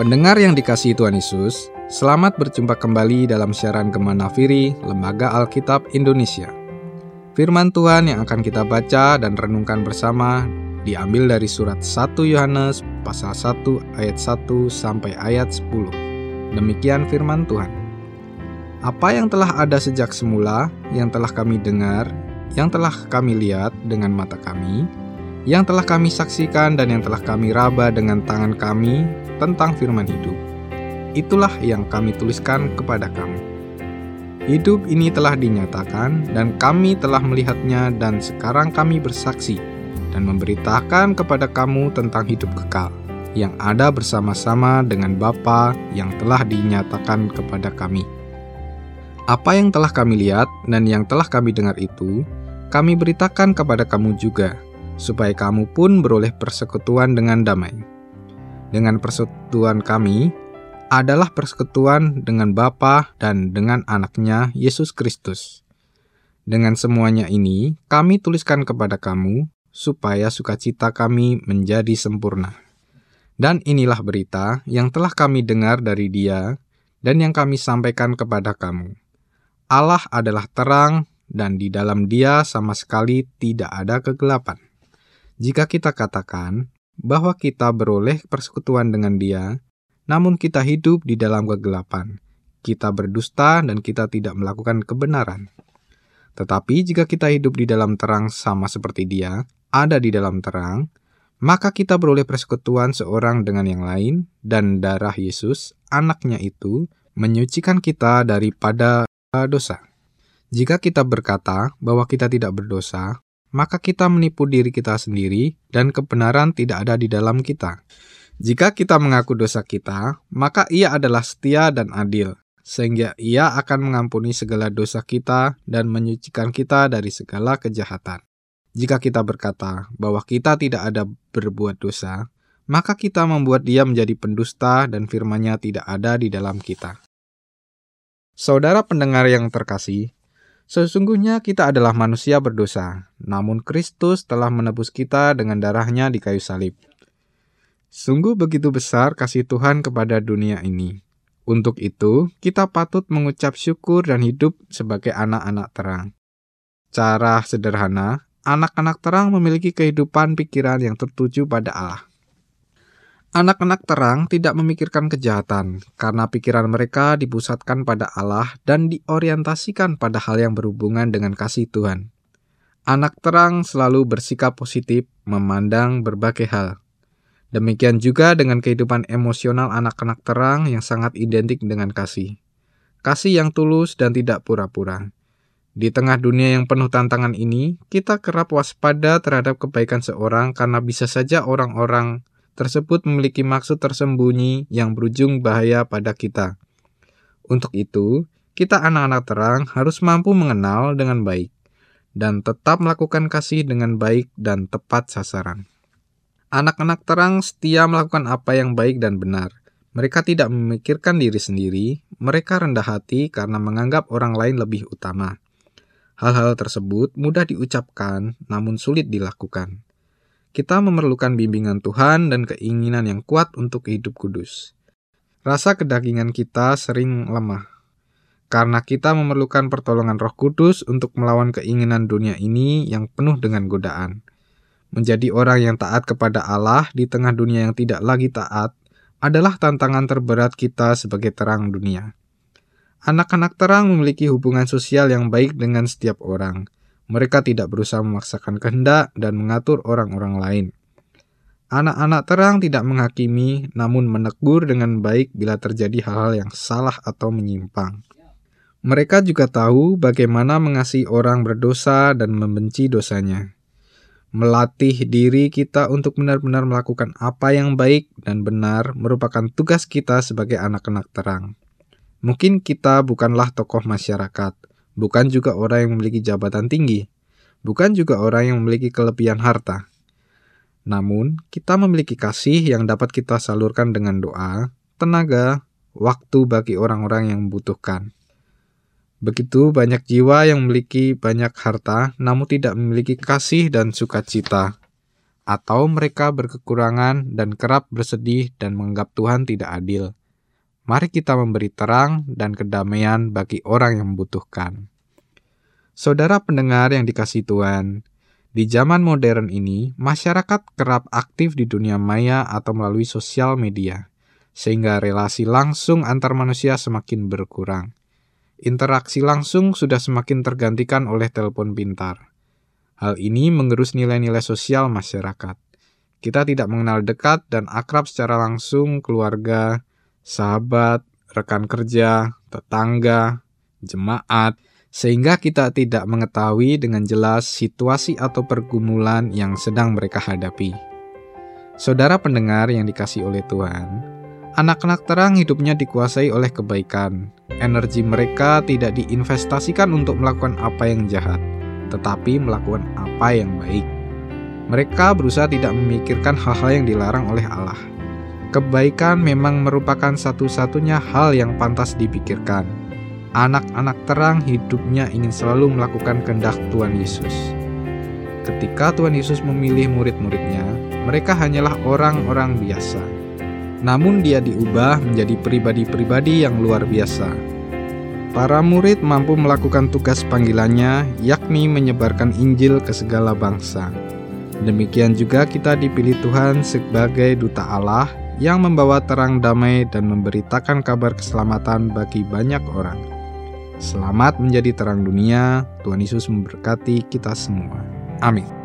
Pendengar yang dikasihi Tuhan Yesus, selamat berjumpa kembali dalam siaran Gemana Firi, Lembaga Alkitab Indonesia. Firman Tuhan yang akan kita baca dan renungkan bersama diambil dari surat 1 Yohanes pasal 1 ayat 1 sampai ayat 10. Demikian firman Tuhan. Apa yang telah ada sejak semula, yang telah kami dengar, yang telah kami lihat dengan mata kami, yang telah kami saksikan dan yang telah kami raba dengan tangan kami tentang firman hidup. Itulah yang kami tuliskan kepada kamu. Hidup ini telah dinyatakan, dan kami telah melihatnya, dan sekarang kami bersaksi dan memberitakan kepada kamu tentang hidup kekal yang ada bersama-sama dengan Bapa yang telah dinyatakan kepada kami. Apa yang telah kami lihat dan yang telah kami dengar itu, kami beritakan kepada kamu juga, supaya kamu pun beroleh persekutuan dengan damai dengan persekutuan kami adalah persekutuan dengan Bapa dan dengan anaknya Yesus Kristus. Dengan semuanya ini, kami tuliskan kepada kamu supaya sukacita kami menjadi sempurna. Dan inilah berita yang telah kami dengar dari dia dan yang kami sampaikan kepada kamu. Allah adalah terang dan di dalam dia sama sekali tidak ada kegelapan. Jika kita katakan bahwa kita beroleh persekutuan dengan Dia, namun kita hidup di dalam kegelapan. Kita berdusta dan kita tidak melakukan kebenaran. Tetapi jika kita hidup di dalam terang sama seperti Dia, ada di dalam terang, maka kita beroleh persekutuan seorang dengan yang lain, dan darah Yesus, anaknya itu, menyucikan kita daripada dosa. Jika kita berkata bahwa kita tidak berdosa, maka kita menipu diri kita sendiri dan kebenaran tidak ada di dalam kita. Jika kita mengaku dosa kita, maka ia adalah setia dan adil, sehingga ia akan mengampuni segala dosa kita dan menyucikan kita dari segala kejahatan. Jika kita berkata bahwa kita tidak ada berbuat dosa, maka kita membuat dia menjadi pendusta dan firman-Nya tidak ada di dalam kita. Saudara pendengar yang terkasih, Sesungguhnya kita adalah manusia berdosa, namun Kristus telah menebus kita dengan darahnya di kayu salib. Sungguh begitu besar kasih Tuhan kepada dunia ini. Untuk itu, kita patut mengucap syukur dan hidup sebagai anak-anak terang. Cara sederhana, anak-anak terang memiliki kehidupan pikiran yang tertuju pada Allah. Anak-anak terang tidak memikirkan kejahatan, karena pikiran mereka dipusatkan pada Allah dan diorientasikan pada hal yang berhubungan dengan kasih Tuhan. Anak terang selalu bersikap positif, memandang berbagai hal. Demikian juga dengan kehidupan emosional anak-anak terang yang sangat identik dengan kasih. Kasih yang tulus dan tidak pura-pura. Di tengah dunia yang penuh tantangan ini, kita kerap waspada terhadap kebaikan seorang karena bisa saja orang-orang tersebut memiliki maksud tersembunyi yang berujung bahaya pada kita. Untuk itu, kita anak-anak terang harus mampu mengenal dengan baik dan tetap melakukan kasih dengan baik dan tepat sasaran. Anak-anak terang setia melakukan apa yang baik dan benar. Mereka tidak memikirkan diri sendiri, mereka rendah hati karena menganggap orang lain lebih utama. Hal-hal tersebut mudah diucapkan, namun sulit dilakukan. Kita memerlukan bimbingan Tuhan dan keinginan yang kuat untuk hidup kudus. Rasa kedagingan kita sering lemah. Karena kita memerlukan pertolongan Roh Kudus untuk melawan keinginan dunia ini yang penuh dengan godaan. Menjadi orang yang taat kepada Allah di tengah dunia yang tidak lagi taat adalah tantangan terberat kita sebagai terang dunia. Anak-anak terang memiliki hubungan sosial yang baik dengan setiap orang mereka tidak berusaha memaksakan kehendak dan mengatur orang-orang lain. Anak-anak terang tidak menghakimi, namun menegur dengan baik bila terjadi hal-hal yang salah atau menyimpang. Mereka juga tahu bagaimana mengasihi orang berdosa dan membenci dosanya. Melatih diri kita untuk benar-benar melakukan apa yang baik dan benar merupakan tugas kita sebagai anak-anak terang. Mungkin kita bukanlah tokoh masyarakat, bukan juga orang yang memiliki jabatan tinggi, bukan juga orang yang memiliki kelebihan harta. Namun, kita memiliki kasih yang dapat kita salurkan dengan doa, tenaga, waktu bagi orang-orang yang membutuhkan. Begitu banyak jiwa yang memiliki banyak harta, namun tidak memiliki kasih dan sukacita. atau mereka berkekurangan dan kerap bersedih dan menganggap Tuhan tidak adil. Mari kita memberi terang dan kedamaian bagi orang yang membutuhkan. Saudara pendengar yang dikasih Tuhan, di zaman modern ini, masyarakat kerap aktif di dunia maya atau melalui sosial media, sehingga relasi langsung antar manusia semakin berkurang. Interaksi langsung sudah semakin tergantikan oleh telepon pintar. Hal ini mengerus nilai-nilai sosial masyarakat. Kita tidak mengenal dekat dan akrab secara langsung keluarga, sahabat, rekan kerja, tetangga, jemaat, sehingga kita tidak mengetahui dengan jelas situasi atau pergumulan yang sedang mereka hadapi. Saudara pendengar yang dikasih oleh Tuhan, anak-anak terang hidupnya dikuasai oleh kebaikan. Energi mereka tidak diinvestasikan untuk melakukan apa yang jahat, tetapi melakukan apa yang baik. Mereka berusaha tidak memikirkan hal-hal yang dilarang oleh Allah Kebaikan memang merupakan satu-satunya hal yang pantas dipikirkan. Anak-anak terang hidupnya ingin selalu melakukan kehendak Tuhan Yesus. Ketika Tuhan Yesus memilih murid-muridnya, mereka hanyalah orang-orang biasa. Namun dia diubah menjadi pribadi-pribadi yang luar biasa. Para murid mampu melakukan tugas panggilannya, yakni menyebarkan Injil ke segala bangsa. Demikian juga kita dipilih Tuhan sebagai duta Allah yang membawa terang damai dan memberitakan kabar keselamatan bagi banyak orang. Selamat menjadi terang dunia. Tuhan Yesus memberkati kita semua. Amin.